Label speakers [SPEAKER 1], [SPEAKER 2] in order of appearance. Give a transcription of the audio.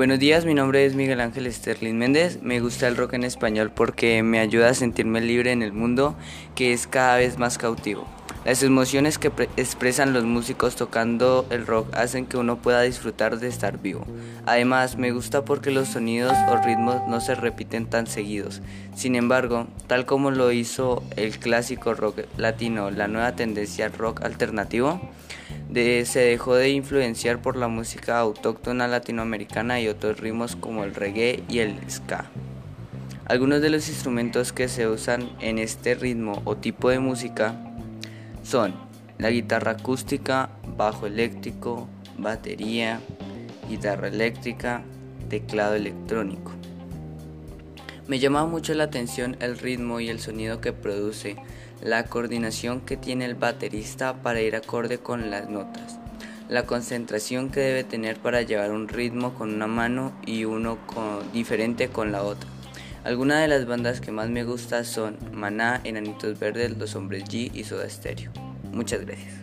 [SPEAKER 1] Buenos días, mi nombre es Miguel Ángel Sterling Méndez. Me gusta el rock en español porque me ayuda a sentirme libre en el mundo que es cada vez más cautivo. Las emociones que expresan los músicos tocando el rock hacen que uno pueda disfrutar de estar vivo. Además, me gusta porque los sonidos o ritmos no se repiten tan seguidos. Sin embargo, tal como lo hizo el clásico rock latino, la nueva tendencia rock alternativo, se dejó de influenciar por la música autóctona latinoamericana y otros ritmos como el reggae y el ska. Algunos de los instrumentos que se usan en este ritmo o tipo de música son la guitarra acústica, bajo eléctrico, batería, guitarra eléctrica, teclado electrónico. Me llama mucho la atención el ritmo y el sonido que produce, la coordinación que tiene el baterista para ir acorde con las notas, la concentración que debe tener para llevar un ritmo con una mano y uno diferente con la otra. Algunas de las bandas que más me gustan son Maná, Enanitos Verdes, Los Hombres G y Soda Stereo. Muchas gracias.